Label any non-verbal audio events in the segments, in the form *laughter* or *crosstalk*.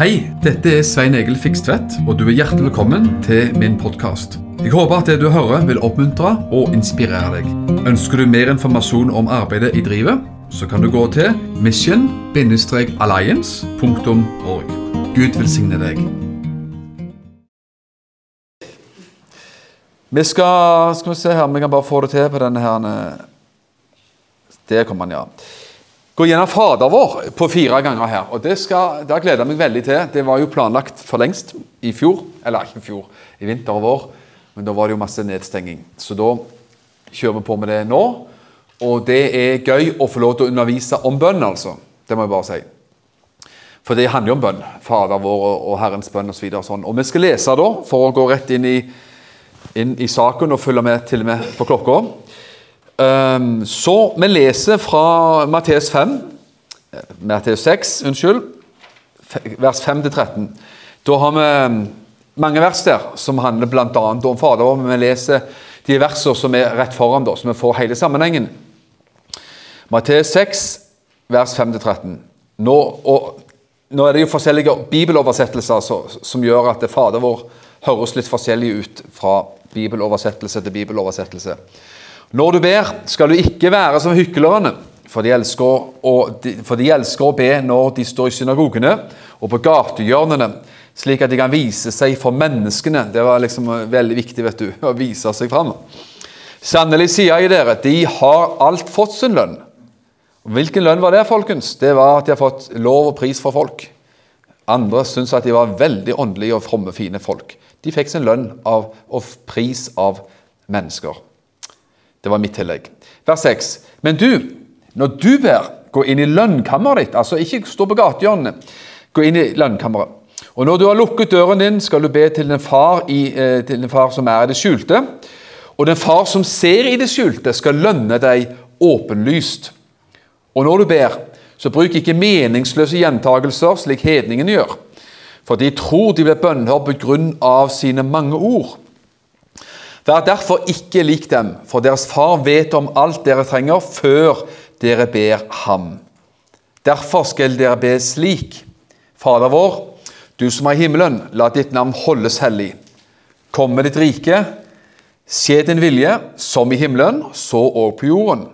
Hei, dette er Svein Egil Fikstvedt, og du er hjertelig velkommen til min podkast. Jeg håper at det du hører vil oppmuntre og inspirere deg. Ønsker du mer informasjon om arbeidet i drivet, så kan du gå til mission-alliance.org. Gud velsigne deg. Vi skal, skal vi se her, vi kan bare få det til på denne her Der kommer den, ja. Gå gjennom Fader vår på fire ganger her. og Det, skal, det har gleda meg veldig til. Det var jo planlagt for lengst i fjor. Eller ikke i fjor, i vinter og vår. Men da var det jo masse nedstenging. Så da kjører vi på med det nå. Og det er gøy å få lov til å undervise om bønn, altså. Det må jeg bare si. For det handler jo om bønn. Fader vår og Herrens bønn osv. Og, sånn. og vi skal lese da, for å gå rett inn i, inn i saken og følge med til og med på klokka. Um, så vi leser fra Matteus 5, Matteus 6, unnskyld, vers 5-13. Da har vi mange vers der som handler bl.a. om Fader men vi leser de versene som er rett foran, da, så vi får hele sammenhengen. Matteus 6, vers 5-13. Nå, nå, er det jo forskjellige bibeloversettelser så, som gjør at Fader vår høres litt forskjellig ut fra bibeloversettelse til bibeloversettelse. Når du ber, skal du ikke være som hyklerne, for de, elsker å, for de elsker å be når de står i synagogene og på gatehjørnene, slik at de kan vise seg for menneskene. Det var liksom veldig viktig vet du, *laughs* å vise seg fram. Sannelig sier jeg dere, de har alt fått sin lønn. Hvilken lønn var det, folkens? Det var at de har fått lov og pris for folk. Andre syntes at de var veldig åndelige og fromme, fine folk. De fikk sin lønn av, og pris av mennesker. Det var mitt tillegg. Vers 6. Men du, når du ber, gå inn i lønnkammeret ditt. Altså ikke stå på gatehjørnet. Gå inn i lønnkammeret. Og når du har lukket døren din, skal du be til din far, i, eh, til din far som er i det skjulte. Og den far som ser i det skjulte, skal lønne deg åpenlyst. Og når du ber, så bruk ikke meningsløse gjentagelser, slik hedningene gjør. For de tror de blir bønnhørt på grunn av sine mange ord. Vær derfor ikke lik dem, for deres far vet om alt dere trenger, før dere ber ham. Derfor skal dere be slik. Fader vår, du som er i himmelen, la ditt navn holdes hellig. Kom med ditt rike. Skje din vilje, som i himmelen, så òg på jorden.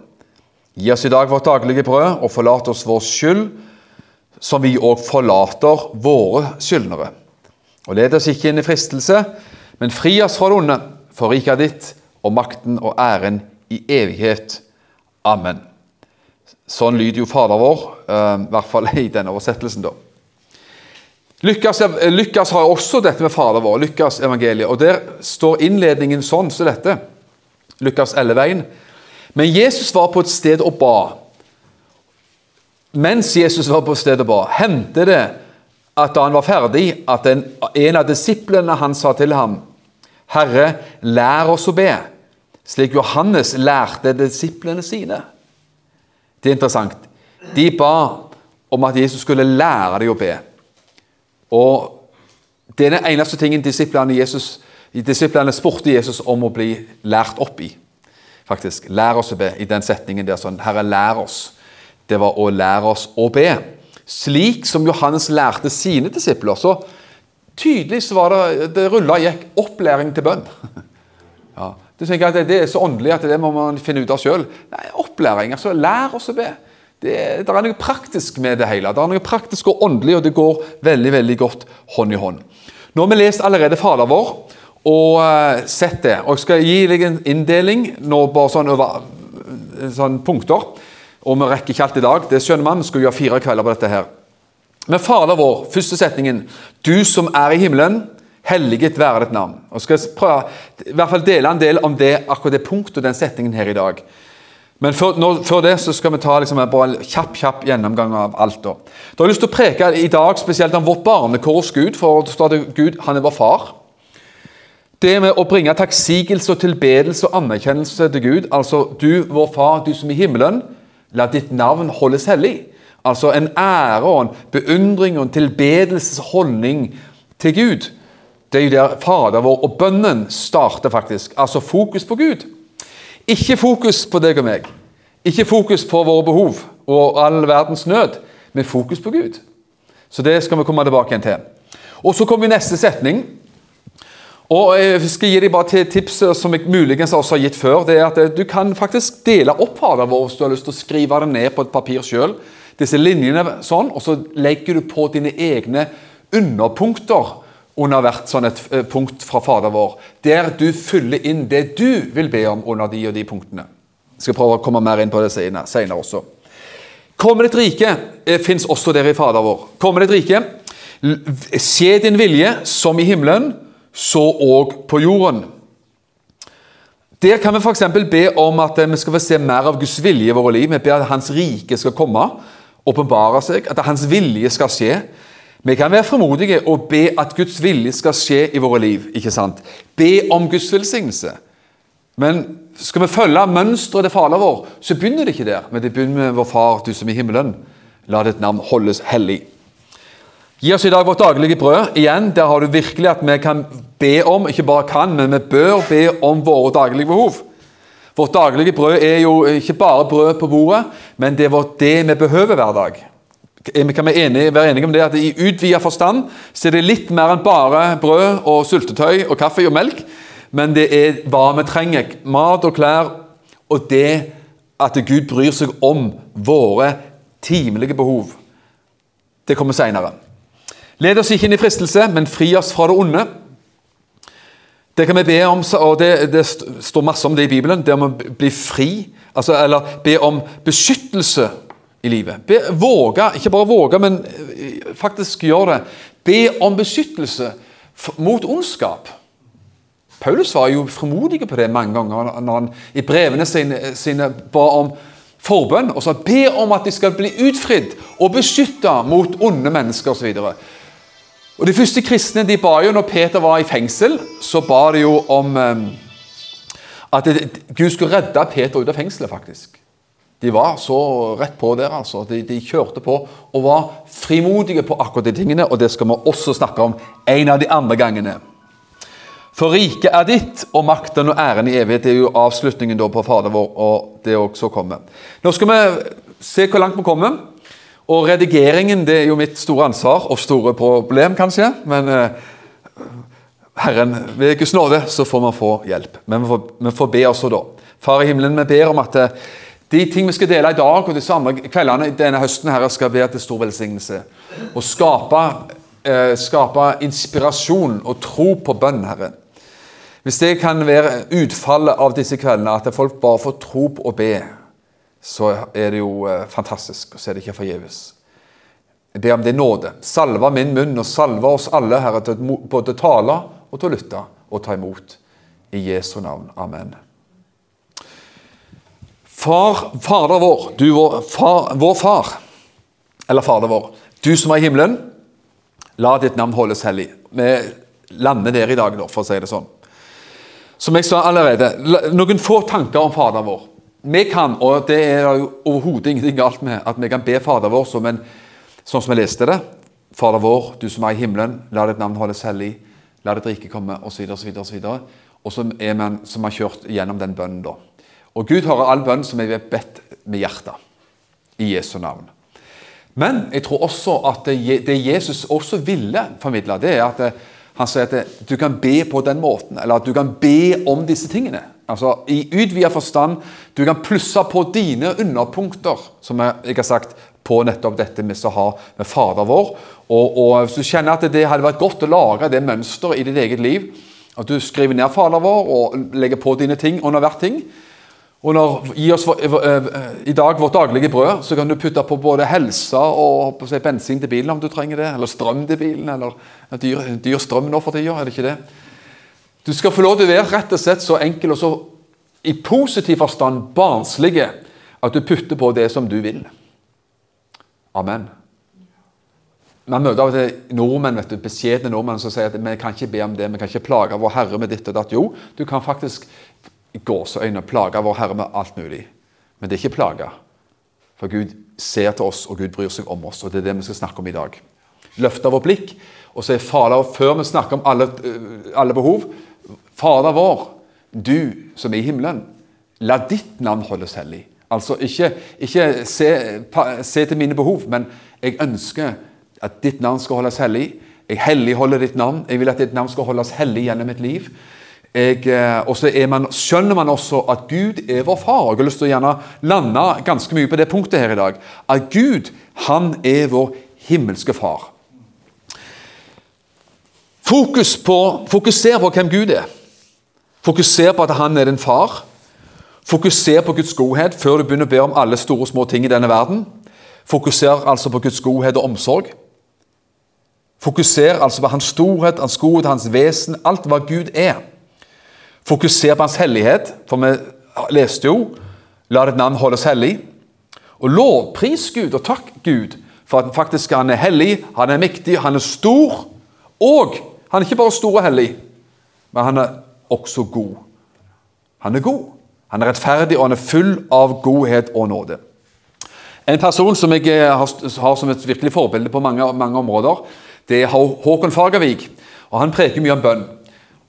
Gi oss i dag vårt daglige brød, og forlat oss vår skyld, som vi òg forlater våre skyldnere. Og led oss ikke inn i fristelse, men fri oss fra det onde. For riket ditt, og makten og æren i evighet. Amen. Sånn lyder jo Fader vår, eh, i hvert fall i denne oversettelsen. da. Lukas, Lukas har også dette med Fader vår, Lukas evangeliet, og der står innledningen sånn som så dette. Lukas 11,1. Men Jesus var på et sted og ba. Mens Jesus var på et sted og ba, hendte det at da han var ferdig, at en, en av disiplene han sa til ham Herre, lær oss å be, slik Johannes lærte disiplene sine. Det er interessant. De ba om at Jesus skulle lære dem å be. Og Det er den eneste tingen disiplene, Jesus, disiplene spurte Jesus om å bli lært opp i. Faktisk, Lær oss å be, i den setningen der sånn Herre, lær oss. Det var å lære oss å be. Slik som Johannes lærte sine disipler. så Tydelig så var det det rulla gikk opplæring til bønn. *laughs* Ja. Du tenker at det er så åndelig at det må man finne ut av sjøl. Opplæring. altså Lær oss å be. Det, det, er noe praktisk med det hele. Det er noe praktisk og åndelig, og det går veldig veldig godt hånd i hånd. Nå har vi lest allerede Fader vår og uh, sett det. og Jeg skal gi deg en inndeling nå bare sånn over sånn punkter. Og vi rekker ikke alt i dag. Det skjønner man. Vi skal gjøre fire kvelder på dette her. Men Fader vår, første setningen Du som er i himmelen, helliget være ditt navn. Og skal prøve i hvert fall dele en del om det, akkurat det punktet og den setningen her i dag. Men før, nå, før det så skal vi ta liksom en kjapp kjapp gjennomgang av alt. Da. da har jeg lyst til å preke i dag spesielt om vårt barnekår hos Gud, for det står at Gud han er vår far. Det med å bringe takksigelse og tilbedelse og anerkjennelse til Gud, altså du, vår far, du som er i himmelen, la ditt navn holdes hellig. Altså en ære og en beundring og en tilbedelsesholdning til Gud. Det er jo der Fader vår og bønnen starter, faktisk. Altså fokus på Gud. Ikke fokus på deg og meg. Ikke fokus på våre behov og all verdens nød, men fokus på Gud. Så det skal vi komme tilbake igjen til. Og så kommer neste setning. Og Jeg skal gi deg bare til tips som jeg muligens også har gitt før. det er at Du kan faktisk dele opp Fader vår hvis du har lyst til å skrive det ned på et papir sjøl. Disse linjene sånn, og så legger du på dine egne underpunkter under hvert sånn et eh, punkt fra Fader vår, der du fyller inn det du vil be om under de og de punktene. Jeg skal prøve å komme mer inn på det senere også. Kommer ditt rike eh, fins også der i Fader vår. Kommer ditt rike, skje din vilje som i himmelen, så òg på jorden. Der kan vi f.eks. be om at vi skal få se mer av Guds vilje i våre liv. Vi ber at Hans rike skal komme, åpenbare seg, at Hans vilje skal skje. Vi kan være fremodige og be at Guds vilje skal skje i våre liv. ikke sant? Be om Guds velsignelse. Men skal vi følge mønsteret til Fader vår, så begynner det ikke der. Men det begynner med vår Far, du som er i himmelen. La ditt navn holdes hellig. Gi oss i dag vårt daglige brød. Igjen, Der har du virkelig at vi kan be om, ikke bare kan, men vi bør be om våre daglige behov. Vårt daglige brød er jo ikke bare brød på bordet, men det er det vi behøver hver dag vi kan være enige, være enige om det at i utvidet forstand så er det litt mer enn bare brød og syltetøy og kaffe og melk. Men det er hva vi trenger. Mat og klær. Og det at Gud bryr seg om våre timelige behov. Det kommer seinere. Led oss ikke inn i fristelse, men fri oss fra det onde. Det kan vi be om, og det, det står masse om det i Bibelen. Det om å bli fri, altså, eller be om beskyttelse i livet. Be, våge, ikke bare våge, men eh, faktisk gjøre det. Be om beskyttelse mot ondskap. Paulus var jo frimodig på det mange ganger når han i brevene sine, sine ba om forbønn og sa be om at de skal bli utfridd og beskytta mot onde mennesker osv. Og De første kristne de ba jo når Peter var i fengsel, så ba de jo om um, at Gud skulle redde Peter ut av fengselet. faktisk. De var så rett på der, altså. De, de, kjørte på og var frimodige på akkurat de tingene, og det skal vi også snakke om en av de andre gangene. For riket er ditt, og makten og æren i evighet. Det er jo avslutningen på Fader vår, og det også kommer. Nå skal vi se hvor langt vi kommer. Og redigeringen det er jo mitt store ansvar, og store problem, kanskje. Men eh, Herren, ved Guds nåde så får vi få hjelp. Men vi får, vi får be også da. Far i himmelen, vi ber om at eh, de ting vi skal dele i dag og disse andre kveldene denne høsten, her skal være til stor velsignelse. Og skape, eh, skape inspirasjon og tro på bønn, Herre. Hvis det kan være utfallet av disse kveldene, at folk bare får tro på å be, så er det jo eh, fantastisk. Og så er det ikke forgjeves. Jeg ber om din nåde. Salve min munn, og salve oss alle, Herre, til både å tale og til å lytte og ta imot. I Jesu navn. Amen. Far, Fader vår, du vår far, vår far, eller Fader vår, du som er i himmelen, la ditt navn holdes hellig. Vi lander der i dag, for å si det sånn. Som jeg sa allerede, noen få tanker om Fader vår. Vi kan, og det er jo overhodet ingenting galt med, at vi kan be Fader vår som en, sånn som vi leste det. Fader vår, du som er i himmelen, la ditt navn holdes hellig. La ditt rike komme, osv., osv., osv. Og så er man som har kjørt gjennom den bønnen, da. Og Gud hører all bønn som er bedt med hjertet, i Jesu navn. Men jeg tror også at det, Jesus også ville formidle, det er at eh, han sier at du kan be på den måten, eller at du kan be om disse tingene. Altså I utvidet forstand. Du kan plusse på dine underpunkter, som jeg har sagt, på nettopp dette vi skal ha med Fader vår. Og, og Hvis du kjenner at det hadde vært godt å lage det mønsteret i ditt eget liv, at du skriver ned Fader vår og legger på dine ting under hvert ting, og når, Gi oss eh, eh, i dag vårt daglige brød, så kan du putte på både helse og si, bensin til bilen om du trenger det, eller strøm til bilen, eller dyr, dyr strøm nå for tida, er det ikke det? Du skal få lov til å være rett og slett så enkel og så i positiv forstand barnslige at du putter på det som du vil. Amen. Man møter av og til nordmenn, vet du, beskjedne nordmenn som sier at vi kan ikke be om det, vi kan ikke plage vår Herre med ditt og datt. Jo, du kan faktisk gåseøyne plage vår Herre med alt mulig. Men det er ikke plage. For Gud ser til oss, og Gud bryr seg om oss. og Det er det vi skal snakke om i dag. Løfte vårt blikk og så er farlig før vi snakker om alle, eh, alle behov Fader vår, du som er i himmelen, la ditt navn holdes hellig. Altså ikke, ikke se, se, til mine behov, men jeg ønsker At ditt navn skal holdes hellig. Jeg helligholder ditt navn. Jeg vil at ditt navn skal holdes hellig gjennom mitt liv. Eh, og så skjønner man også at Gud er vår far. Jeg har lyst til å gjerne lande ganske mye på det punktet her i dag. At Gud, han er vår himmelske far. Fokus på, fokuser på hvem Gud er. Fokuser på at han er din far. Fokuser på Guds godhet før du begynner å be om alle store og små ting i denne verden. Fokuser altså på Guds godhet og omsorg. Fokuser altså på hans storhet, hans godhet, hans vesen, alt hva Gud er. Fokuser på hans hellighet, for vi leste jo 'La ditt navn holdes hellig'. Og lovpris Gud og takk Gud for at faktisk han er hellig, han er mektig, han er stor. Og han er ikke bare stor og hellig, men han er også god. Han er god. Han er rettferdig, og han er full av godhet og nåde. En person som jeg eh, har som et virkelig forbilde på mange, mange områder, det er Håkon Fagervik. og Han preker mye om bønn.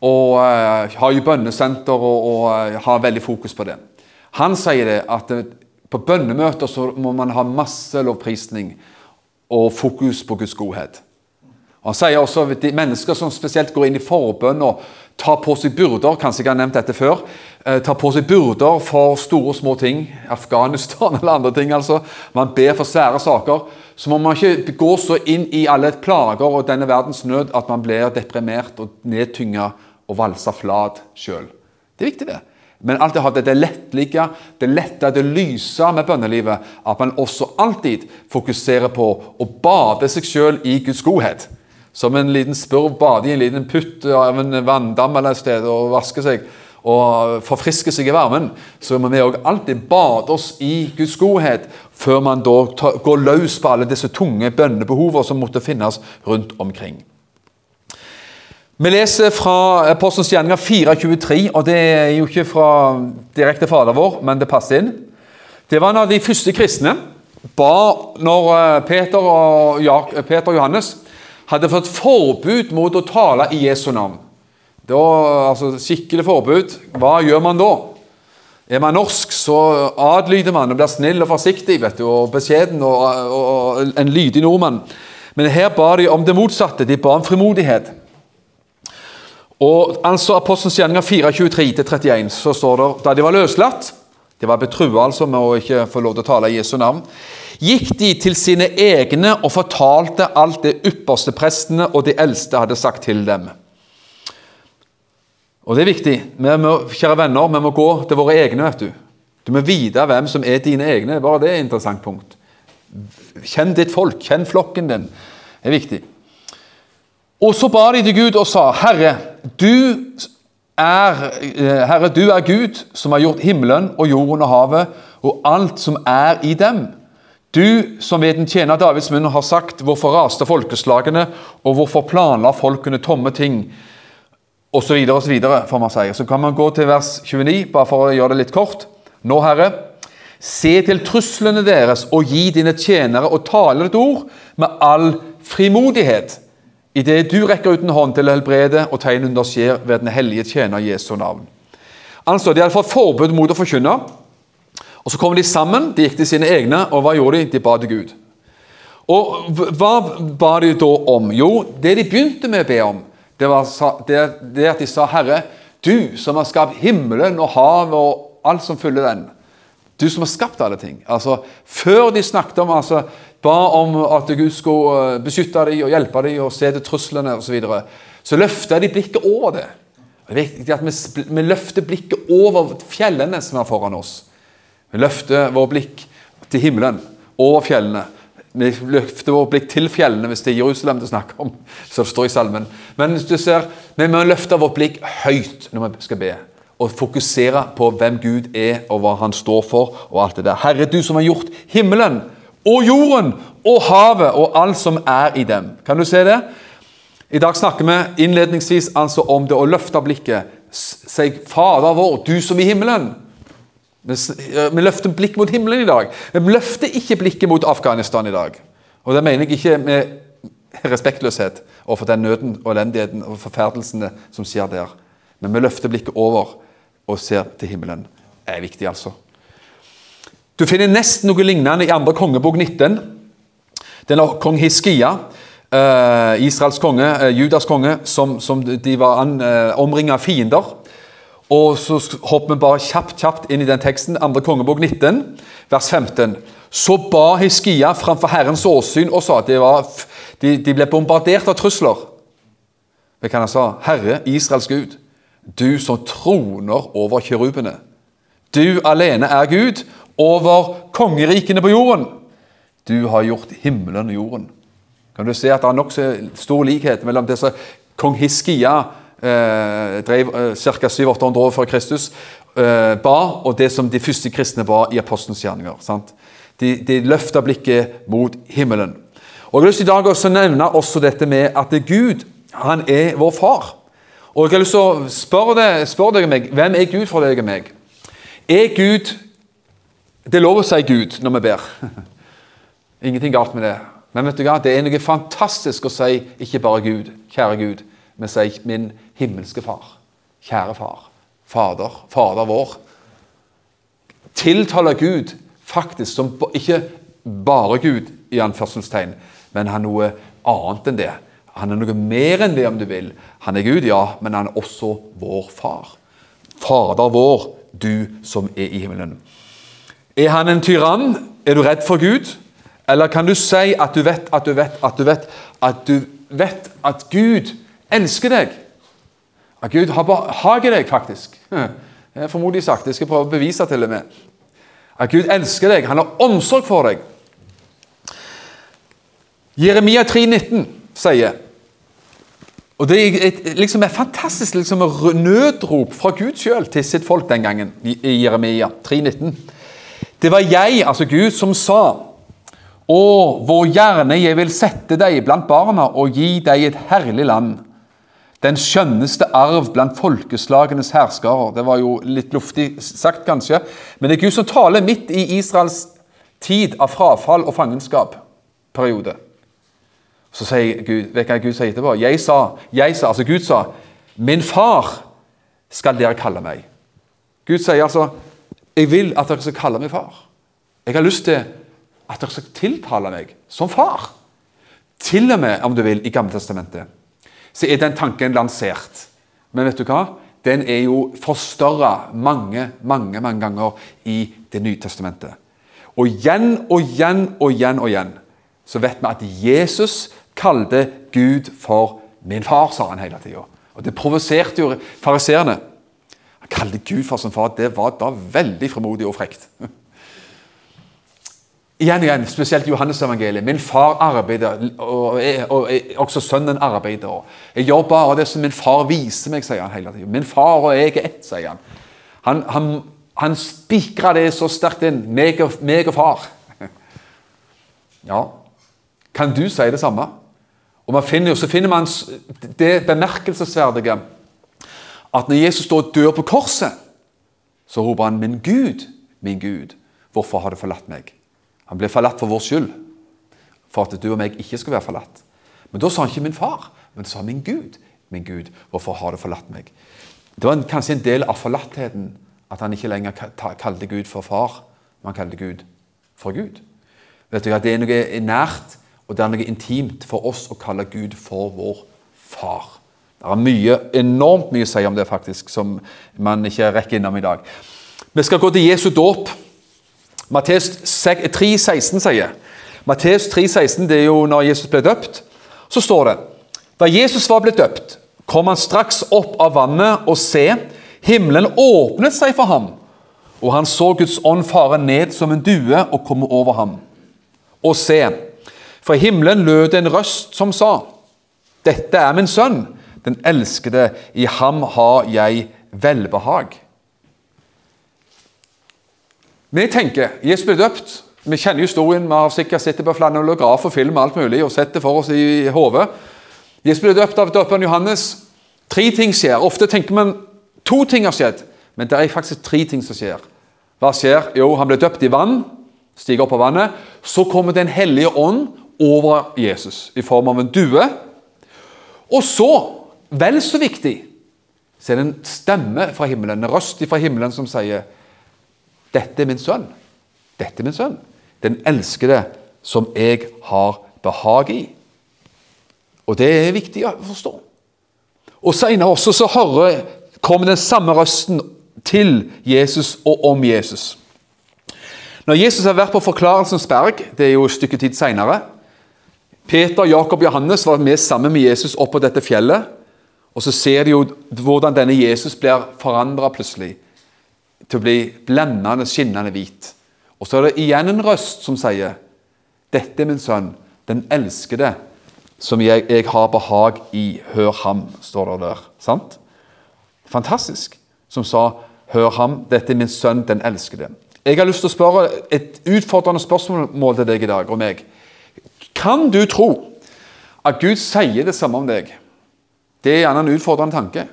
Og uh, har jo bønnesenter og, og uh, har veldig fokus på det. Han sier det at på bønnemøter så må man ha masse lovprisning og fokus på Guds godhet. Og Han sier også at de mennesker som spesielt går inn i forbønn og tar på seg byrder Kanskje jeg har nevnt dette før. Eh, tar på seg byrder for store og små ting. Afghanistan *laughs* eller andre ting. altså. Man ber for svære saker. Så må man ikke gå så inn i alle plager og denne verdens nød at man blir deprimert og nedtynga og valsa flat sjøl. Det er viktig, det. Men alltid ha det lettlige, det lette, det lyse med bønnelivet. At man også alltid fokuserer på å bade seg sjøl i Guds godhet. Som en liten spurv bader i en liten putt av en vanndam eller et sted og vasker seg og forfrisker seg i varmen, så må vi òg alltid bade oss i Guds godhet før man da går løs på alle disse tunge bønnebehovene som måtte finnes rundt omkring. Vi leser fra Apostelens gjerninger 4.23, og det er jo ikke fra direkte Fader vår, men det passer inn. Det var en av de første kristne ba når eh, Peter og, Peter og Johannes hadde fått forbud mot å tale i Jesu navn. Da, altså Skikkelig forbud. Hva gjør man da? Er man norsk, så adlyder man og blir snill og forsiktig vet du, og beskjeden og, og, og en lydig nordmann. Men her ba de om det motsatte. De ba om frimodighet. Og altså Apostelens gjerninger 4.23-31 så står det da de var løslatt De var betrua altså med å ikke få lov til å tale i Jesu navn gikk de til sine egne og fortalte alt det ypperste prestene og de eldste hadde sagt til dem. Og det er viktig. Vi må, kjære venner, vi må gå til våre egne. vet Du Du må vite hvem som er dine egne. Bare det er et interessant punkt. Kjenn ditt folk, kjenn flokken din. Det er viktig. Og så ba de til Gud og sa, Herre, du er, eh, Herre, du er Gud som har gjort himmelen og jorden og havet og alt som er i dem. Du som ved den tjener Davids munn har sagt, hvorfor raste folkeslagene, og hvorfor planla folkene tomme ting, osv., osv., får man si. Så kan man gå til vers 29, bare for å gjøre det litt kort. Nå, Herre, se til truslene deres og gi dine tjenere og tale et ord med all frimodighet, idet du rekker ut en hånd til å helbrede og tegn under skjer ved den hellige tjener Jesu navn. Altså, De hadde fått forbud mot å forkynne. Og Så kom de sammen, de gikk til sine egne, og hva gjorde de? De ba til Gud. Og Hva ba de da om? Jo, det de begynte med å be om, det var det, at de sa Herre, du som har skapt himmelen og havet og alt som fyller den. Du som har skapt alle ting. Altså, Før de snakket om, altså, ba om at Gud skulle eh, beskytte dem og hjelpe dem og se til truslene osv., så, videre, så løfta de blikket over det. Det er viktig at vi, vi løfter blikket over fjellene som er foran oss. Vi løfter vår blikk til himmelen, over fjellene. Vi løfter vår blikk til fjellene hvis det er Jerusalem det snakker om. så det står i salmen. Men du ser, vi må løfte vårt blikk høyt når vi skal be. Og fokusere på hvem Gud er, og hva Han står for. og alt det der. Herre, du som har gjort himmelen og jorden og havet og alt som er i dem. Kan du se det? I dag snakker vi innledningsvis altså om det å løfte blikket. Si, Fader vår, du som i himmelen. Vi løfter blikk mot himmelen i dag. Vi løfter ikke blikket mot Afghanistan i dag. Og det mener jeg ikke med respektløshet overfor den nøden og elendigheten og forferdelsene som skjer der. Men vi løfter blikket over og ser til himmelen. Det er viktig, altså. Du finner nesten noe lignende i andre kongebok 19. Den av kong Hiskia. eh, Israels konge, eh, Judas konge, som, som de var eh, omringa av fiender. Og så hopper vi bare kjapt kjapt inn i den teksten. Andre kongebok 19, vers 15. Så ba Hiskia framfor Herrens åsyn og sa at de, var, de, de ble bombardert av trusler. Hva kan han sa? Herre, Israels Gud, du som troner over kirubene. Du alene er Gud over kongerikene på jorden. Du har gjort himmelen og jorden. Kan du se at det er nokså stor likhet mellom det som kong Hiskia eh, drev ca. 700-800 år før Kristus eh, ba, og det som de første kristne ba i apostelens gjerninger. Sant? De, de løfta blikket mot himmelen. Og Jeg har lyst til i dag også nevne også dette med at Gud han er vår far. Og jeg har lyst til å spørre deg, spørre deg meg, Hvem er Gud for deg og meg? Er Gud Det er lov å si Gud når vi ber. *laughs* Ingenting galt med det. Men vet du hva? det er noe fantastisk å si ikke bare Gud, kjære Gud, men si min himmelske far. Kjære far. Fader. Fader vår. Tiltaler Gud faktisk som ikke bare Gud, i anførselstegn, men han er noe annet enn det. Han er noe mer enn det, om du vil. Han er Gud, ja, men han er også vår far. Fader vår, du som er i himmelen. Er han en tyrann? Er du redd for Gud? Eller kan du si at du vet at du vet at du vet at du vet at Gud elsker deg? At Gud har behager deg, faktisk. *laughs* Det er formodentlig sagt. Jeg skal prøve å bevise til og med. At Gud elsker deg. Han har omsorg for deg. Jeremia 3,19 sier og Det er et, liksom et fantastisk liksom, nødrop fra Gud sjøl til sitt folk den gangen, i Jeremia 3,19. Det var jeg, altså Gud, som sa Å, hvor gjerne jeg vil sette deg blant barna og gi deg et herlig land. Den skjønneste arv blant folkeslagenes herskere. Det var jo litt luftig sagt, kanskje, men det er Gud som taler midt i Israels tid av frafall og fangenskap-periode. Så sier Gud, vet hva Gud sier etterpå? Jeg sa, jeg sa, altså Gud sa, 'Min far skal dere kalle meg'. Gud sier altså, 'Jeg vil at dere skal kalle meg far'. Jeg har lyst til at dere skal tiltale meg som far. Til og med, om du vil, i Gammeltestamentet, så er den tanken lansert. Men vet du hva? Den er jo forstørra mange, mange mange ganger i Det nye testamentet. Og igjen og igjen og igjen og igjen så vet vi at Jesus kalte Gud for min far, sa han hele tida. Og det provoserte jo fariseerne. Han kalte Gud for sin far. Det var da veldig fremodig og frekt. *laughs* Igjen igjen, spesielt Johannes-evangeliet. Min far arbeider, og, og, også sønnen arbeider. Jeg gjør bare det som min far viser meg, sier han hele tiden. Min far og jeg er ett, sier han. Han, han, han spikra det så sterkt inn. Meg og, meg og far. *laughs* Ja, kan du si det samme? Og finner, Så finner man det bemerkelsesverdige at når Jesus står og dør på korset, så roper han 'Min Gud, min Gud, hvorfor har du forlatt meg?' Han ble forlatt for vår skyld, for at du og meg ikke skulle være forlatt. Men da sa han ikke 'min far', men sa 'min Gud, min Gud, hvorfor har du forlatt meg'? Det var kanskje en del av forlattheten at han ikke lenger kalte Gud for far, men han kalte Gud for Gud. Vet du, at Det er noe nært og det er noe intimt for oss å kalle Gud for vår far. Det er mye, enormt mye å si om det, faktisk, som man ikke rekker innom i dag. Vi skal gå til Jesu dåp. Matteus 3,16 sier Matteus 3,16 det er jo når Jesus ble døpt. Så står det Da Jesus var blitt døpt, kom han straks opp av vannet, og se, himmelen åpnet seg for ham. Og han så Guds ånd fare ned som en due og komme over ham. Og se, fra himmelen lød en røst som sa, 'Dette er min sønn, den elskede, i ham har jeg velbehag'. Vi tenker Jesus ble døpt. Vi kjenner historien, vi har sikkert sett det på flanellograf og film alt mulig, og sett det for oss i hodet. Jesus ble døpt av døperen Johannes. Tre ting skjer. Ofte tenker man to ting har skjedd, men det er faktisk tre ting som skjer. Hva skjer? Jo, han ble døpt i vann, stiger opp av vannet. Så kommer Den hellige ånd over Jesus i form av en due. Og så, vel så viktig, så er det en stemme fra himmelen, en røst fra himmelen som sier Dette er min sønn. Dette er min sønn. Den elskede som jeg har behag i. Og det er viktig å forstå. Og senere også så hører, kommer den samme røsten til Jesus og om Jesus. Når Jesus har vært på Forklarelsens berg, det er jo et stykke tid senere Peter, Jakob og Johannes var med sammen med Jesus opp på dette fjellet. Og så ser de jo hvordan denne Jesus blir forandra plutselig til å bli blendende, skinnende hvit. Og så er det igjen en røst som sier, 'Dette er min sønn, den elskede, som jeg, jeg har behag i. Hør ham', står det der. Sant? Fantastisk. Som sa, 'Hør ham, dette er min sønn, den elskede'. Jeg har lyst til å spørre et utfordrende spørsmål til deg i dag og meg. Kan du tro at Gud sier det samme om deg? Det er gjerne en utfordrende tanke.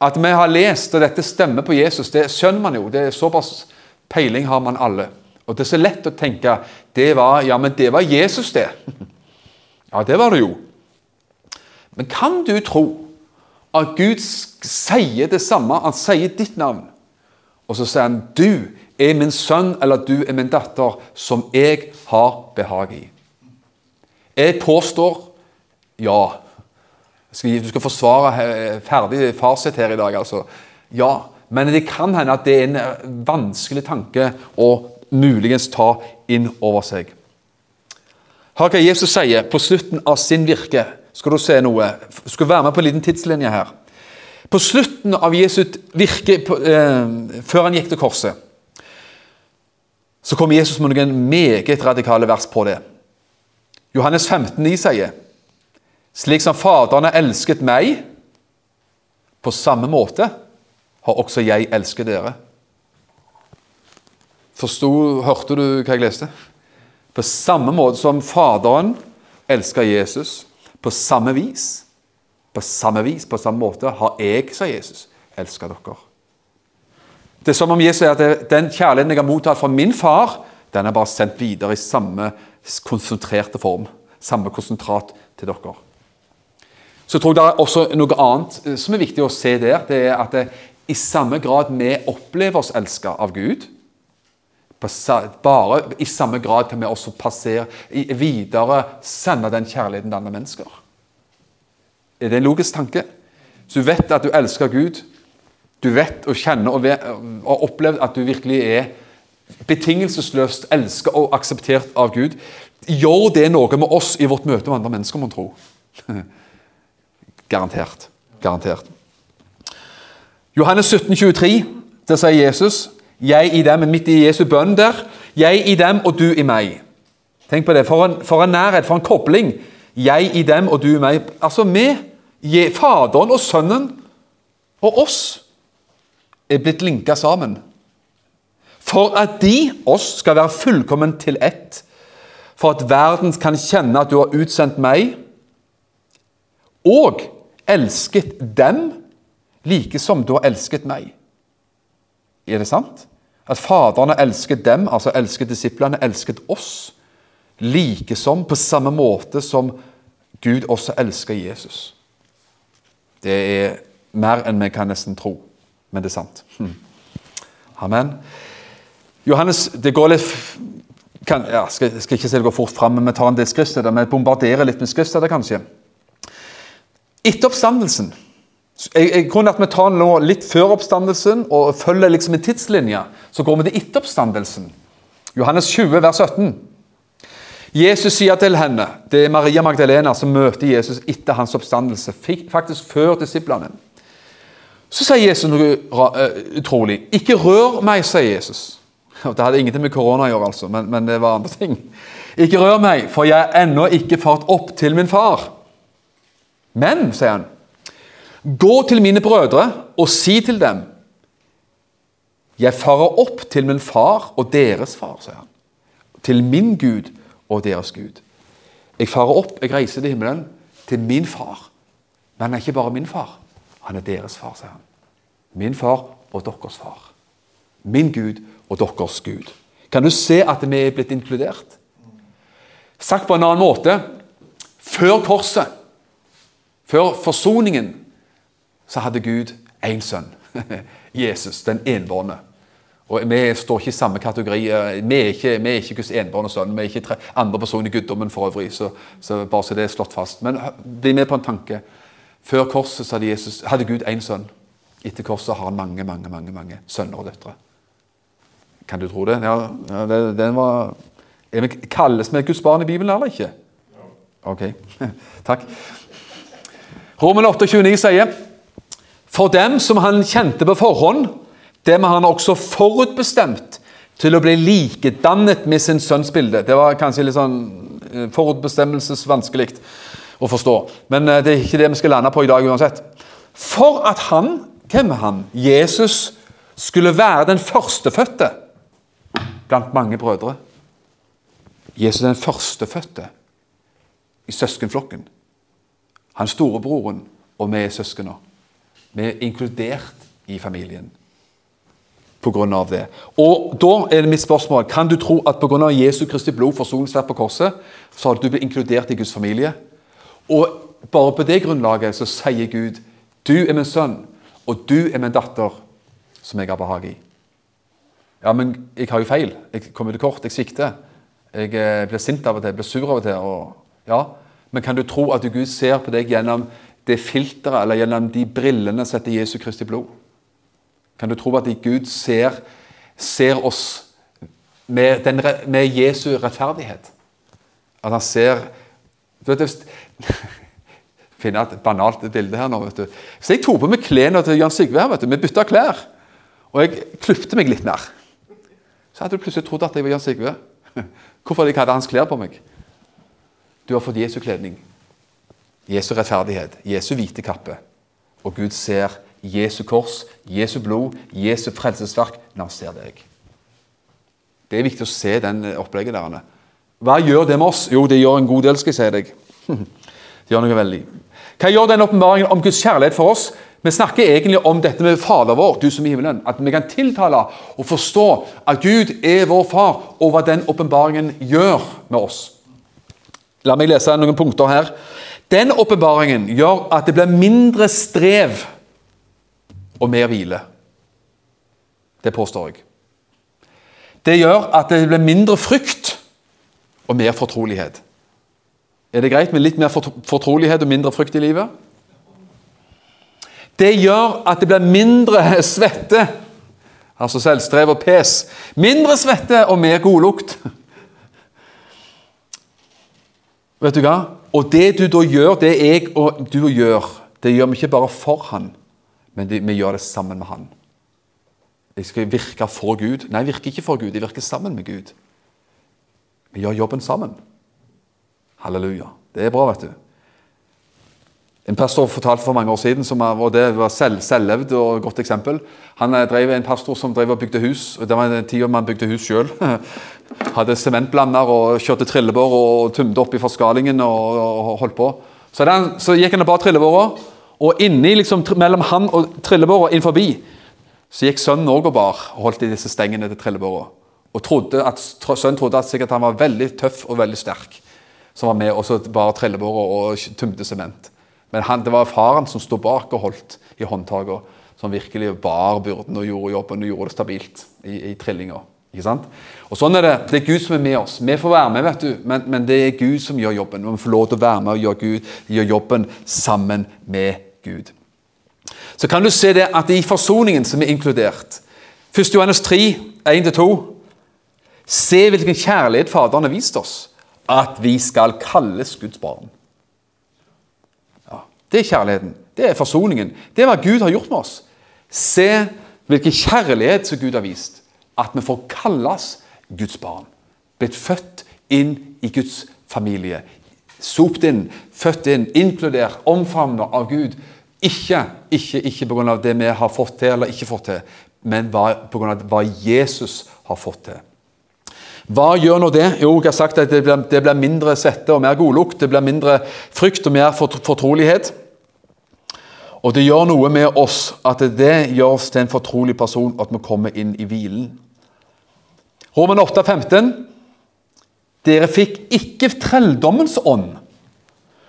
At vi har lest, og dette stemmer på Jesus, det skjønner man jo. det er Såpass peiling har man alle. Og Det er så lett å tenke det var, ja, men det var Jesus, det. *laughs* Ja, det var det jo. Men kan du tro at Gud sier det samme? Han sier ditt navn. Og så sier han 'Du er min sønn', eller 'Du er min datter', som jeg har behag i. Jeg påstår ja. Du skal forsvare ferdig fasit her i dag, altså. Ja. Men det kan hende at det er en vanskelig tanke å muligens ta inn over seg. Hør hva Jesus sier på slutten av sin virke. Skal du se noe? Skal være med på en liten tidslinje her. På slutten av Jesu virke, eh, før han gikk til korset, så kom Jesus med noen meget radikale vers på det. Johannes 15, 9 sier slik som Faderen har elsket meg, på samme måte har også jeg elsket dere. Forstod, Hørte du hva jeg leste? På samme måte som Faderen elsker Jesus, på samme vis på samme vis, på samme måte, har jeg, sa Jesus, elska dere. Det er som om Jesus sier at den kjærligheten jeg har mottatt fra min far, den er bare sendt videre i samme konsentrerte form. Samme konsentrat til dere. Så jeg tror det er også noe annet eh, som er viktig å se der. Det er at det, i samme grad vi opplever oss elska av Gud, bare i samme grad kan vi også passere videre, sende den kjærligheten til andre mennesker. Er det en logisk tanke? Så du vet at du elsker Gud. Du vet og kjenner og, har opplevd at du virkelig er betingelsesløst elsket og akseptert av Gud. Gjør det noe med oss i vårt møte med andre mennesker, mon tro? *laughs* Garantert. Garantert. Johannes 17, 23, der sier Jesus jeg i dem, midt i Jesu bønn der. Jeg i dem og du i meg. Tenk på det. For en, for en nærhet, for en kobling. Jeg i dem og du i meg. Altså vi, Faderen og Sønnen og oss, er blitt linka sammen. For at de, oss, skal være fullkommen til ett. For at verden kan kjenne at du har utsendt meg, og elsket dem like som du har elsket meg. Er det sant? At Faderen har elsket dem, altså elsket disiplene, elsket oss like som, på samme måte som Gud også elsker Jesus. Det er mer enn vi kan nesten tro, men det er sant. Hm. Amen. Johannes, det går litt kan, ja, skal, skal ikke si det går fort fram, men vi tar en del skriftsteder. Vi bombarderer litt med skriftsteder, kanskje. Etter oppstandelsen jeg, jeg grunner at Vi tar nå litt før oppstandelsen og følger liksom en tidslinje. Så går vi til etter oppstandelsen. Johannes 20, vers 17. Jesus sier til henne Det er Maria Magdalena som møter Jesus etter hans oppstandelse. Faktisk før disiplene. Så sier Jesus noe uh, utrolig. 'Ikke rør meg', sier Jesus. Det hadde ingenting med korona å gjøre, altså, men, men, det var andre ting. 'Ikke rør meg, for jeg er ennå ikke fart opp til min far.' Men, sier han, 'gå til mine brødre og si til dem:" 'Jeg farer opp til min far og deres far', sier han. Til min Gud og deres Gud. Jeg farer opp, jeg reiser til himmelen, til min far. Men han er ikke bare min far, han er deres far, sier han. Min far og deres far. Min Gud og deres Gud. Kan du se at vi er blitt inkludert? Sagt på en annen måte før korset, før forsoningen, så hadde Gud én sønn. *laughs* Jesus, den enbårne. Og Vi står ikke i samme kategori. Vi er ikke, vi er ikke Guds enbårne sønn. Vi er ikke tre, andre personer i guddommen for øvrig. Så, så bare så det er slått fast. Men bli med på en tanke. Før korset hadde, Jesus, hadde Gud én sønn. Etter korset har han mange, mange, mange, mange sønner og døtre. Kan du tro det? Ja, ja det, den var, vi, Kalles vi Guds barn i Bibelen eller ikke? Ok, *laughs* takk. Roman 8,29 sier For dem som han kjente på forhånd, dem har han også forutbestemt til å bli likedannet med sin sønns bilde. Det var kanskje litt sånn eh, forutbestemmelsesvanskelig å forstå. Men eh, det er ikke det vi skal lande på i dag uansett. For at han, hvem er han? Jesus skulle være den førstefødte blant mange brødre. Jesus er den førstefødte i søskenflokken. Han storebroren og vi er søskner. Vi er inkludert i familien pga. det. Og Da er det mitt spørsmål kan du tro at pga. Jesu Kristi blod forsoningsverk på korset, så har du blitt inkludert i Guds familie. Og bare på det grunnlaget så sier Gud du er min sønn, og du er min datter, som jeg har behag i. Ja, men jeg har jo feil. Jeg kommer til kort. Jeg svikter. Jeg eh, blir sint av og til, jeg blir sur av og til. Og, ja. Men kan du tro at Gud ser på deg gjennom det filteret eller gjennom de brillene som heter Jesu Kristi blod? Kan du tro at Gud ser, ser oss med, den, med, Jesu rettferdighet? At han ser du vet hvis, *laughs* finne et banalt bilde her nå. vet du. Hvis jeg tok på meg klærne til Jan Sigve vet du, Vi bytta klær, og jeg kløfte meg litt mer, så hadde du plutselig trodd at jeg var Jan Sigve. *laughs* Hvorfor hadde jeg hadde hans klær på meg? Du har fått Jesu kledning. Jesu rettferdighet, Jesu hvite kappe. Og Gud ser Jesu kors, Jesu blod, Jesu frelsesverk når han ser deg. Det er viktig å se den opplegget der. Hva gjør det med oss? Jo, det gjør en god del, skal jeg si deg. *laughs* Det gjør noe veldig. Hva gjør den åpenbaringen om Guds kjærlighet for oss? Vi snakker egentlig om dette med Fader vår, du som i himmelen. At vi kan tiltale og forstå at Gud er vår far, og hva den åpenbaringen gjør med oss. La meg lese noen punkter her. Den åpenbaringen gjør at det blir mindre strev og mer hvile. Det påstår jeg. Det gjør at det blir mindre frykt og mer fortrolighet. Er det greit med litt mer fortrolighet og mindre frykt i livet? Det gjør at det blir mindre *laughs* svette, altså selvstrev og pes. Mindre svette og mer godlukt. Vet du hva? Og det du da gjør, det jeg og du gjør, det gjør vi ikke bare for han, men vi gjør det sammen med han. Jeg skal virke for Gud. Nei, jeg virker ikke for Gud, jeg virker sammen med Gud. Vi gjør jobben sammen. Halleluja. Det er bra, vet du. En pastor fortalte for mange år siden, som, og det var selv, selvlevd og et godt eksempel. Han eh, drev en pastor som drev og bygde hus. og Det var den tida man bygde hus sjøl. *laughs* Hadde sementblander og kjørte trillebår og tømte opp i forskalingen og, og holdt på. Så, den, så gikk han og bar trillebåra, og inni liksom, mellom han og trillebåra inn forbi, så gikk sønnen òg og bar og holdt i disse stengene til trillebåra. Og trodde at, sønnen trodde at sikkert han var veldig tøff og veldig sterk, som var med og bar trillebåra og tømte sement. Men han, det var faren som sto bak og holdt i håndtakene, som virkelig bar byrden og gjorde jobben og gjorde det stabilt i, i trillinga. Ikke sant? Og sånn er Det Det er Gud som er med oss. Vi får være med, vet du, men, men det er Gud som gjør jobben. Vi får lov til å være med og gjøre, Gud, gjøre jobben sammen med Gud. Så kan du se det at i forsoningen som er inkludert 1. Johannes 3, 1-2 Se hvilken kjærlighet Faderen har vist oss, at vi skal kalles Guds barn. Det er kjærligheten. Det er forsoningen. Det er hva Gud har gjort med oss. Se hvilken kjærlighet som Gud har vist. At vi får kalles Guds barn. Blitt født inn i Guds familie. Sopt inn, født inn, inkludert, omfavnet av Gud. Ikke, ikke, ikke pga. det vi har fått til eller ikke fått til, men pga. hva Jesus har fått til. Hva gjør nå det? Jo, jeg har sagt at det blir, det blir mindre svette og mer godlukt. Det blir mindre frykt og mer fortrolighet. Og det gjør noe med oss at det gjør oss til en fortrolig person, at vi kommer inn i hvilen. Roman 8, 15. Dere fikk ikke trelldommens ånd,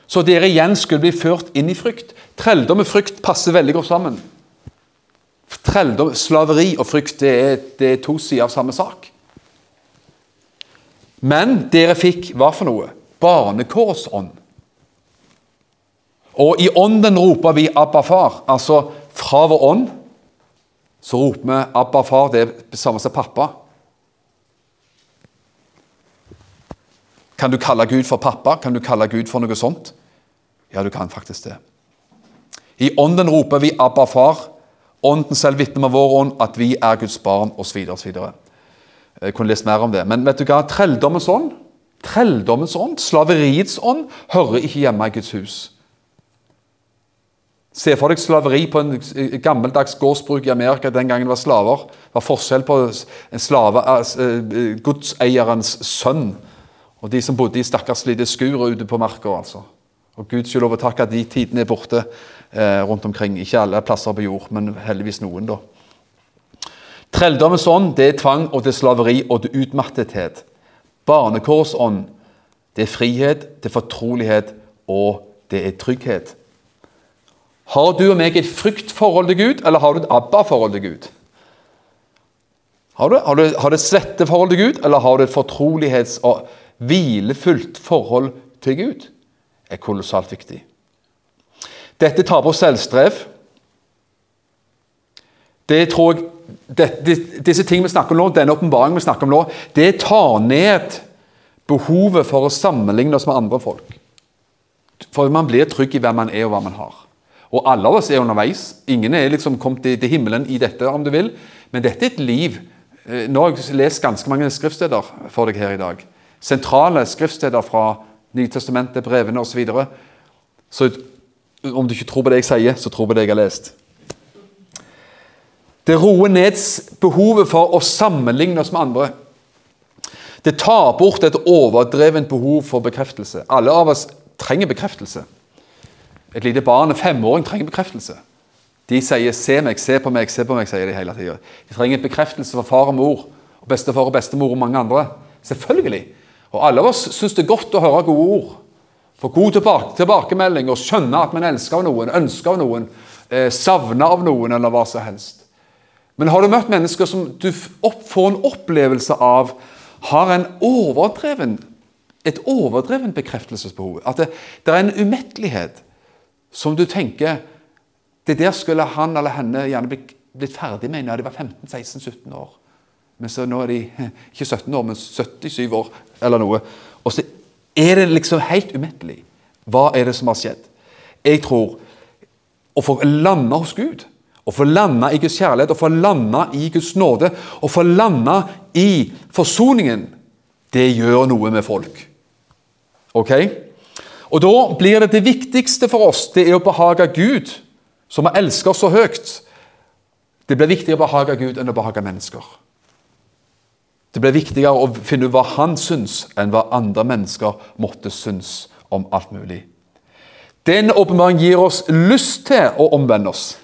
så dere igjen skulle bli ført inn i frykt. Trelldom og frykt passer veldig godt sammen. Trelldom, slaveri og frykt det er, det er to sider av samme sak. Men dere fikk hva for noe? Barnekårsånd. Og i ånden roper vi 'Abba, far'. Altså fra vår ånd så roper vi 'Abba, far'. Det er det samme som pappa. Kan du kalle Gud for pappa? Kan du kalle Gud for noe sånt? Ja, du kan faktisk det. I ånden roper vi 'Abba, far'. Ånden selv vitner med vår ånd at vi er Guds barn, osv. osv. Jeg kunne lest mer om det. Men vet du hva? Trelldommens ånd, trelldommens ånd, slaveriets ånd, hører ikke hjemme i Guds hus. Se for deg slaveri på en gammeldags gårdsbruk i Amerika den gangen det var slaver. Det var forskjell på en slave, eh, godseierens sønn og de som bodde i stakkarslige skur ute på marka. Altså. Og Gud skal lov å takke at de tidene er borte eh, rundt omkring. Ikke alle plasser på jord, men heldigvis noen, da. Trelldommens ånd det er tvang og det er slaveri og det er utmattethet. Barnekårsånd det er frihet, det er fortrolighet og det er trygghet. Har du og meg et fryktforhold til Gud, eller har du et ABBA-forhold til Gud? Har du, har du, har du et svetteforhold til Gud, eller har du et fortrolighets- og hvilefullt forhold til Gud? Det er kolossalt viktig. Dette tar på selvstrev. Det tror jeg, det, Disse tingene vi snakker om nå, denne åpenbaringen vi snakker om nå, det tar ned behovet for å sammenligne oss med andre folk. For man blir trygg i hvem man er og hva man har. Og alle av oss er underveis. Ingen er liksom kommet til, himmelen i dette, om du vil. Men dette er et liv. Eh, nå har jeg lest ganske mange skriftsteder for deg her i dag. Sentrale skriftsteder fra Nytestamentet, brevene osv. Så, videre. så om du ikke tror på det jeg sier, så tror på det jeg har lest. Det roer ned behovet for å sammenligne oss med andre. Det tar bort et overdrevent behov for bekreftelse. Alle av oss trenger bekreftelse. Et lite barn, en femåring, trenger bekreftelse. De sier 'se meg, se på meg, se på meg', sier de hele tida. De trenger bekreftelse fra far og mor, og bestefar og bestemor og mange andre. Selvfølgelig. Og Alle av oss syns det er godt å høre gode ord. Få god tilbake, tilbakemelding og skjønne at man elsker av noen, ønsker av noen, eh, savner av noen, eller hva som helst. Men har du møtt mennesker som du får en opplevelse av har en overdreven, et overdreven bekreftelsesbehov? At det, det er en umettelighet som du tenker Det der skulle han eller henne gjerne blitt ferdig med når de var 15-16-17 år. Men så nå er de *laughs* ikke 17 år, men 77 år eller noe. Og så er det liksom helt umettelig. Hva er det som har skjedd? Jeg tror å få lande hos Gud, å få lande i Guds kjærlighet, å få lande i Guds nåde, å få lande i forsoningen, det gjør noe med folk. Ok? Og Da blir det det viktigste for oss det er å behage Gud, som elsket oss så høyt. Det blir viktigere å behage Gud enn å behage mennesker. Det blir viktigere å finne ut hva han syns, enn hva andre mennesker måtte synes om alt mulig. Den åpenbaringen gir oss lyst til å omvende oss.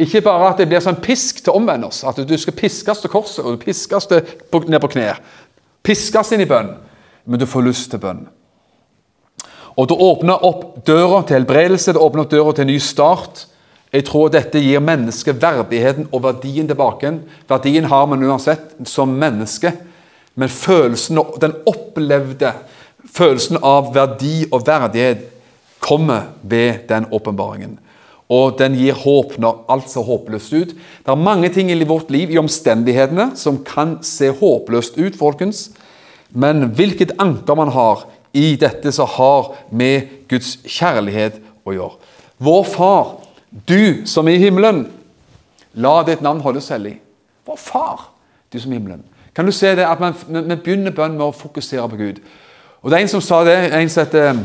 Ikke bare at det blir sånn pisk til å omvende oss, at du skal piskes til korset og piskes ned på kne. Piskes inn i bønn, men du får lyst til bønn. Og Det åpner opp døra til helbredelse, det åpner opp døra til en ny start. Jeg tror dette gir mennesket verdigheten og verdien tilbake. Verdien har man uansett som menneske, men følelsen, den opplevde følelsen av verdi og verdighet kommer ved den åpenbaringen. Og den gir håp når alt ser håpløst ut. Det er mange ting i vårt liv, i omstendighetene, som kan se håpløst ut, folkens. Men hvilket anker man har i dette som har med Guds kjærlighet å gjøre. Vår far du som er i himmelen, la ditt navn holdes hellig. Vår Far, du som er i himmelen. Kan du se det at Vi begynner bønn med å fokusere på Gud. Og det er En som sa det, en som heter eh,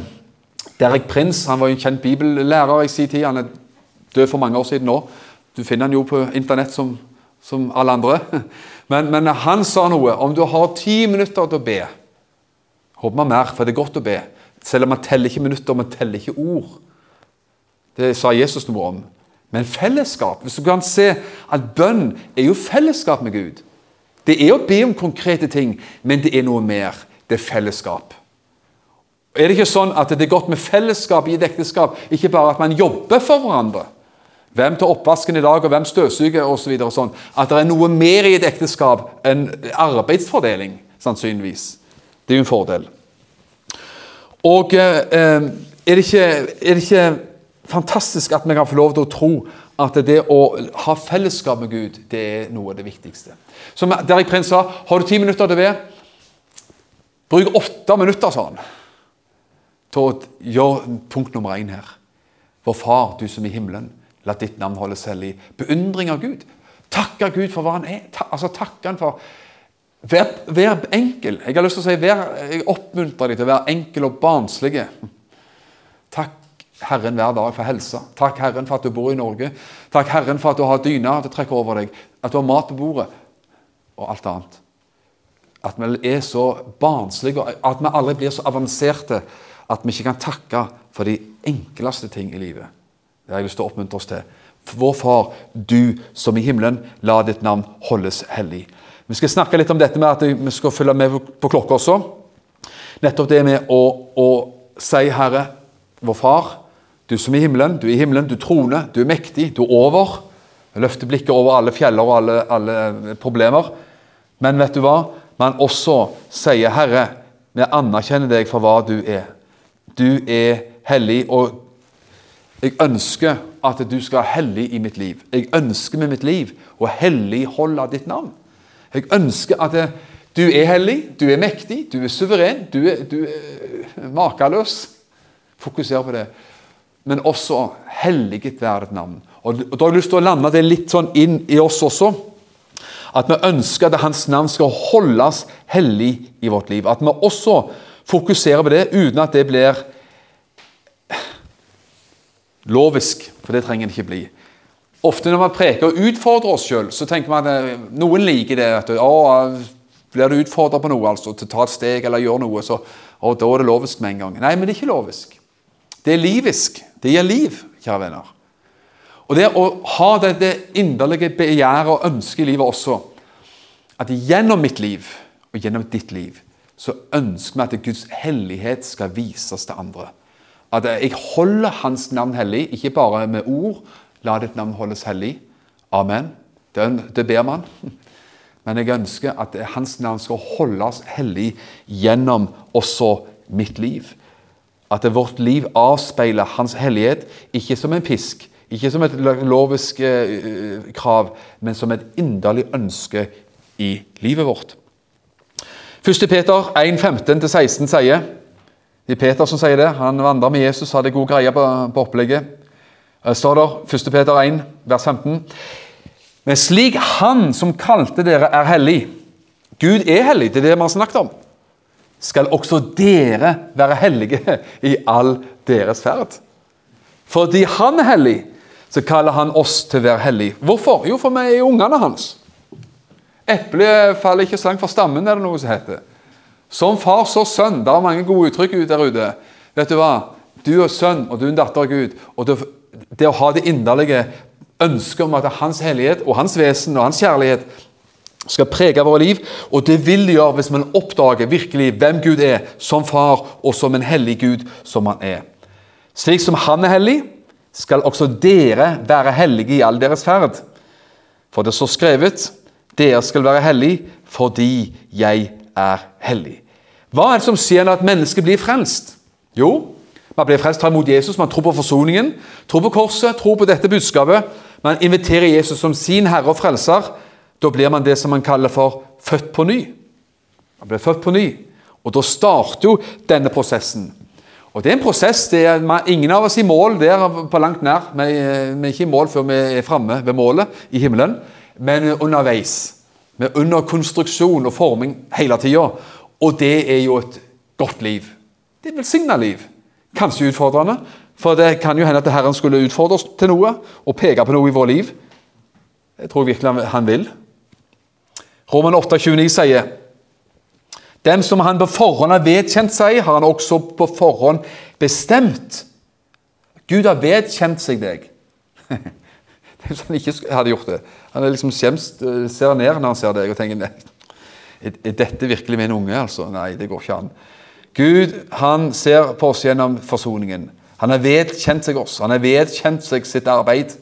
Derek Prince. Han var en kjent bibellærer i sin tid. Han er død for mange år siden nå. Du finner han jo på internett som, som alle andre. *laughs* Men, men, han sa noe om du har ti minutter til å be. Håper man mer, for det er godt å be. Selv om man teller ikke minutter, man teller ikke ord. Det sa Jesus noe om. Men fellesskap Hvis du kan se at bønn er jo fellesskap med Gud. Det er å be om konkrete ting, men det er noe mer. Det er fellesskap. Er det ikke sånn at det er godt med fellesskap i et ekteskap? Ikke bare at man jobber for hverandre. Hvem tar oppvasken i dag, og hvem støvsuger osv. Så sånn. At det er noe mer i et ekteskap enn arbeidsfordeling, sannsynligvis. Det er jo en fordel. Og eh, er, det ikke, er, det ikke, fantastisk at vi kan få lov til å tro at det å ha fellesskap med Gud, det er noe av det viktigste. Som Derek Prince sa, har du ti minutter til be, bruk åtte minutter, sa han, til å gjøre punkt nummer én her. Vår Far, du som i himmelen, la ditt navn holdes hellig. Beundring av Gud. Takke Gud for hva han er. Ta, altså Takke han for Vær, vær, enkel. Jeg har lyst til å si, vær, jeg oppmuntrer deg til å være enkel og barnslig. Takk Herren hver dag for helsa. Takk Herren for at du bor i Norge. Takk Herren for at du har dyna til å trekke over deg, at du har mat på bordet, og alt annet. At vi er så barnslige, at vi aldri blir så avanserte at vi ikke kan takke for de enkleste ting i livet. Det har jeg lyst til å oppmuntre oss til. Vår Far, du som i himmelen, la ditt navn holdes hellig. Vi skal snakke litt om dette med at vi skal følge med på klokka også. Nettopp det med å, å si, Herre, vår Far, du som er i himmelen, du er i himmelen, du troner, du er mektig, du er over. Løfter blikket over alle fjeller og alle, alle problemer. Men vet du hva? Man også sier, Herre, vi anerkjenner deg for hva du er. Du er hellig, og jeg ønsker at du skal være hellig i mitt liv. Jeg ønsker med mitt liv å helligholde ditt navn. Jeg ønsker at du er hellig, du er mektig, du er suveren, du er, du er makeløs. Fokuser på det. Men også helliget være ditt navn. Og Da har jeg lyst til å lande det litt sånn inn i oss også. At vi ønsker at Hans navn skal holdes hellig i vårt liv. At vi også fokuserer på det uten at det blir lovisk, for det trenger det ikke bli. Ofte når man preker og utfordrer oss sjøl, så tenker man at eh, noen liker det. at å, Blir du utfordra på noe, altså, til å ta et steg eller gjøre noe, så å, da er det lovisk med en gang. Nei, men det er ikke lovisk. Det er livisk. Det gir liv, kjære venner. Og det å ha dette inderlige begjæret og ønsket i livet også, at gjennom mitt liv og gjennom ditt liv, så ønsker vi at Guds hellighet skal vises til andre. At jeg holder Hans navn hellig, ikke bare med ord. La ditt navn holdes hellig. Amen. Det, det ber man. *laughs* Men jeg ønsker at Hans navn skal holdes hellig gjennom også mitt liv. At vårt liv avspeiler Hans hellighet, ikke som en pisk, ikke som et lovisk eh, krav, men som et inderlig ønske i livet vårt. 1. Peter 1.15-16 sier det er Peter som sier det. Han vandra med Jesus, hadde god greie på, på opplegget. Det står der, 1. Peter 1, vers 15. Men slik Han som kalte dere, er hellig Gud er hellig, det er det vi har snakket om. Skal også dere være hellige i all deres ferd. Fordi Han er hellig, så kaller Han oss til å være hellige. Hvorfor? Jo, for vi er ungene hans. Eplet faller ikke så langt fra stammen, er det noe som heter. Som far, så sønn. Det er mange gode uttrykk der ute. Vet Du hva? Du er sønn, og du er en datter av Gud. og det, det å ha det inderlige ønsket om at hans hellighet og hans vesen og hans kjærlighet skal prege våre liv. Og det vil det gjøre hvis man oppdager virkelig hvem Gud er, som far og som en hellig Gud som han er. Slik som han er hellig, skal også dere være hellige i all deres ferd. For det står skrevet, dere skal være hellige fordi jeg er hellig. Hva er det som skjer når et menneske blir frelst? Jo, man blir frelst, tar imot Jesus, man tror på forsoningen, tror på korset, tror på dette budskapet. Man inviterer Jesus som sin herre og frelser. Da blir man det som man kaller for født på ny. Man blir født på ny. Og da starter jo denne prosessen. Og det er en prosess. det er Ingen av oss i mål der på langt nær. Vi, vi er ikke i mål før vi er framme ved målet i himmelen, men underveis. Vi er under konstruksjon og forming hele tida. Og det er jo et godt liv. Det er et velsigna liv. Kanskje utfordrende, for det kan jo hende at Herren skulle utfordre oss til noe og peke på noe i vårt liv. Det tror jeg virkelig han vil. Roman 8,29 sier Dem som han på forhånd har vedkjent seg, har han også på forhånd bestemt. Gud har vedkjent seg deg. *laughs* Det er som han ikke hadde gjort det. Han er liksom skjemst, ser ned når han ser deg og tenker er dette virkelig min unge? altså? Nei, det går ikke an. Gud han ser på oss gjennom forsoningen. Han har vedkjent seg oss. Han har vedkjent seg sitt arbeid.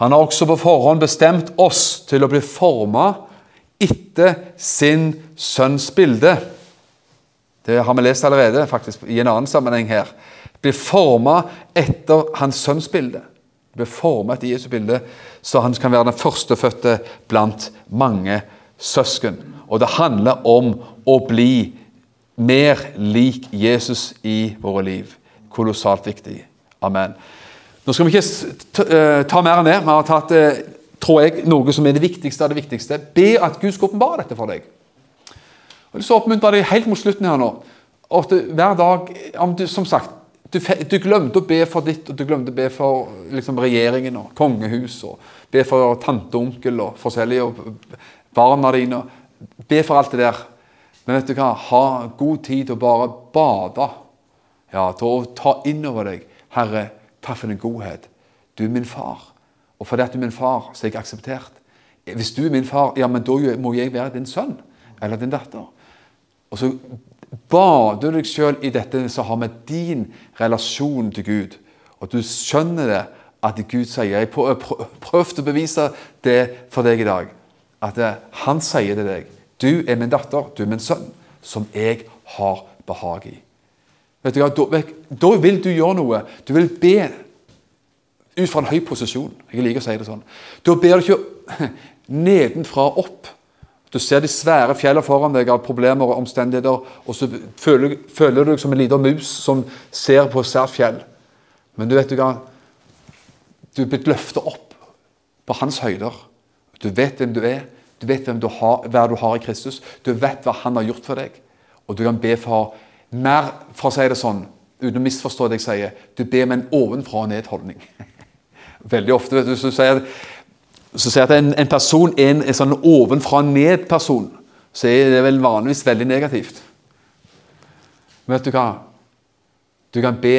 Han har også på forhånd bestemt oss til å bli forma etter sin sønns bilde. Det har vi lest allerede, faktisk, i en annen sammenheng her. Bli forma etter hans sønns bilde. Bli forma etter Jesu bilde, så han kan være den førstefødte blant mange søsken. Og det handler om å bli mer lik Jesus i våre liv. Kolossalt viktig. Amen. Nå skal vi ikke eh, ta mer enn det. Vi har tatt eh, tror jeg, noe som er det viktigste av det viktigste. Be at Gud skal åpenbare dette for deg. Jeg vil så oppmuntre deg helt mot slutten her nå. At hver dag du, Som sagt, du, du, glemte å be for ditt, og du glemte å be for liksom, regjeringen og kongehus, og be for tante og onkel og forskjellige, og barna dine. Be for alt det der. Men vet du hva? Ha god tid til å bare bade. Ja, til å ta inn over deg Herre, takk for din godhet. Du er min far. Og fordi at du er min far, så er jeg akseptert. Hvis du er min far, ja, men da må jeg være din sønn eller din datter. Og så bader du deg sjøl i dette som har med din relasjon til Gud. Og du skjønner det at Gud sier Jeg har prøvd å bevise det for deg i dag. At han sier til deg Du er min datter, du er min sønn, som jeg har behag i. Vet du hva, da, da vil du gjøre noe. Du vil be ut fra en høy posisjon. Jeg liker å si det sånn. Da ber du ikke *laughs* nedenfra opp. Du ser de svære fjellene foran deg av problemer og omstendigheter, og så føler, føler du deg som en liten mus som ser på et svært fjell. Men du vet du hva? Du er blitt løftet opp på hans høyder. Du vet hvem du er. Du vet hvem du har, hva du har i Kristus. Du vet hva han har gjort for deg. Og du kan be for mer, for å si det sånn, uten å misforstå det jeg sier, du ber med en ovenfra og ned-holdning. *laughs* Veldig ofte vet du, så sier, så at en, en person er en, en sånn ovenfra-ned-person, så er det vel vanligvis veldig negativt. Men vet du hva? Du kan be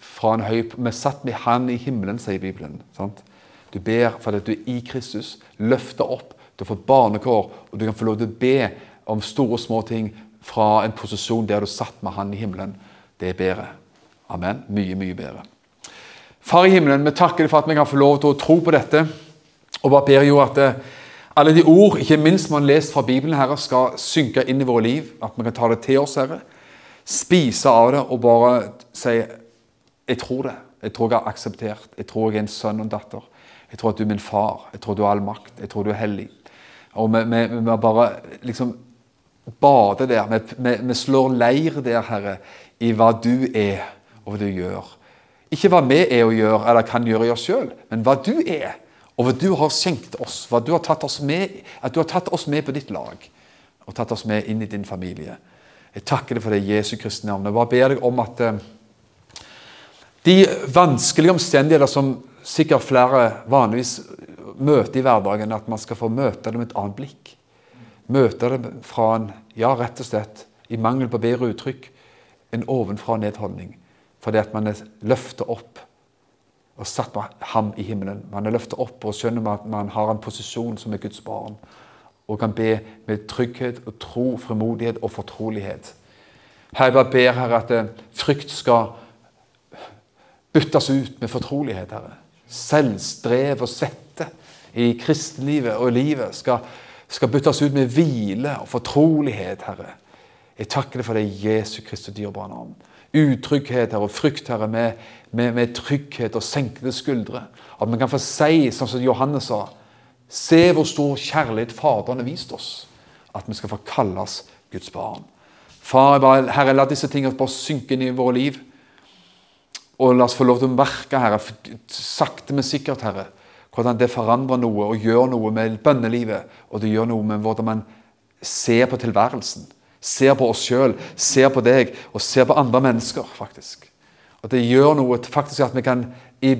fra en høy Vi satt med Han i himmelen, sier Bibelen. Sant? Du ber for at du er i Kristus, løfter opp, du har fått barnekår, og du kan få lov til å be om store og små ting fra en posisjon der du satt med Han i himmelen. Det er bedre. Amen. Mye, mye bedre. Far i himmelen, vi takker deg for at vi kan få lov til å tro på dette. Og bare ber jo at eh, alle de ord, ikke minst man lest fra Bibelen, Herre, skal synke inn i våre liv. At vi kan ta det til oss, Herre. Spise av det og bare si Jeg tror det. Jeg tror jeg har akseptert. Jeg tror jeg er en sønn og en datter. Jeg tror at du er min far. Jeg tror du har all makt. Jeg tror du er hellig. Og vi, vi, vi bare liksom bader der. Vi, vi, slår leir der, Herre, i hva du er, og hva du gjør. Ikke hva vi er å gjøre eller kan gjøre i oss sjøl, men hva du er. Og hva du har skjenkt oss, hva du har tatt oss med, at du har tatt oss med på ditt lag. Og tatt oss med inn i din familie. Jeg takker deg for det i Jesu Kristi navn. Jeg bare ber deg om at uh, de vanskelige omstendigheter som sikkert flere vanligvis møter i hverdagen, at man skal få møte det med et annet blikk. Møte det fra en, ja, rett og slett, i mangel på bedre uttrykk, en ovenfra-ned-holdning. Fordi at man er løftet opp og satt med ham i himmelen. Man er løftet opp og skjønner at man har en posisjon som er Guds barn. Og kan be med trygghet og tro, frimodighet og fortrolighet. Her jeg bare ber Herre at eh, frykt skal byttes ut med fortrolighet. Herre. Selvstrev og svette i kristenlivet og livet skal, skal byttes ut med hvile og fortrolighet, Herre. Jeg takker deg for det i Jesu Kristi dyrebare navn utrygghet Herre, og frykt Herre, med, med, med trygghet og senkede skuldre. At vi kan få si, sånn som Johannes sa Se hvor stor kjærlighet Faderen har vist oss. At vi skal få kalles Guds barn. Far, bare, Herre, la disse tingene bare synke inn i våre liv. Og la oss få lov til å merke, Herre, sakte, men sikkert, Herre, hvordan det forandrer noe og gjør noe med bønnelivet. Og det gjør noe med hvordan man ser på tilværelsen ser på oss sjøl, ser på deg og ser på andre mennesker, faktisk. At det gjør noe faktisk at vi kan i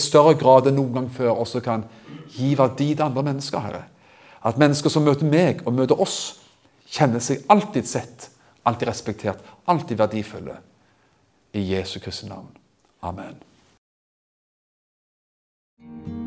større grad enn noen gang før også kan gi verdi til andre mennesker, Herre. At mennesker som møter meg og møter oss, kjenner seg alltid sett, alltid respektert, alltid verdifulle. I Jesu Kristi navn. Amen.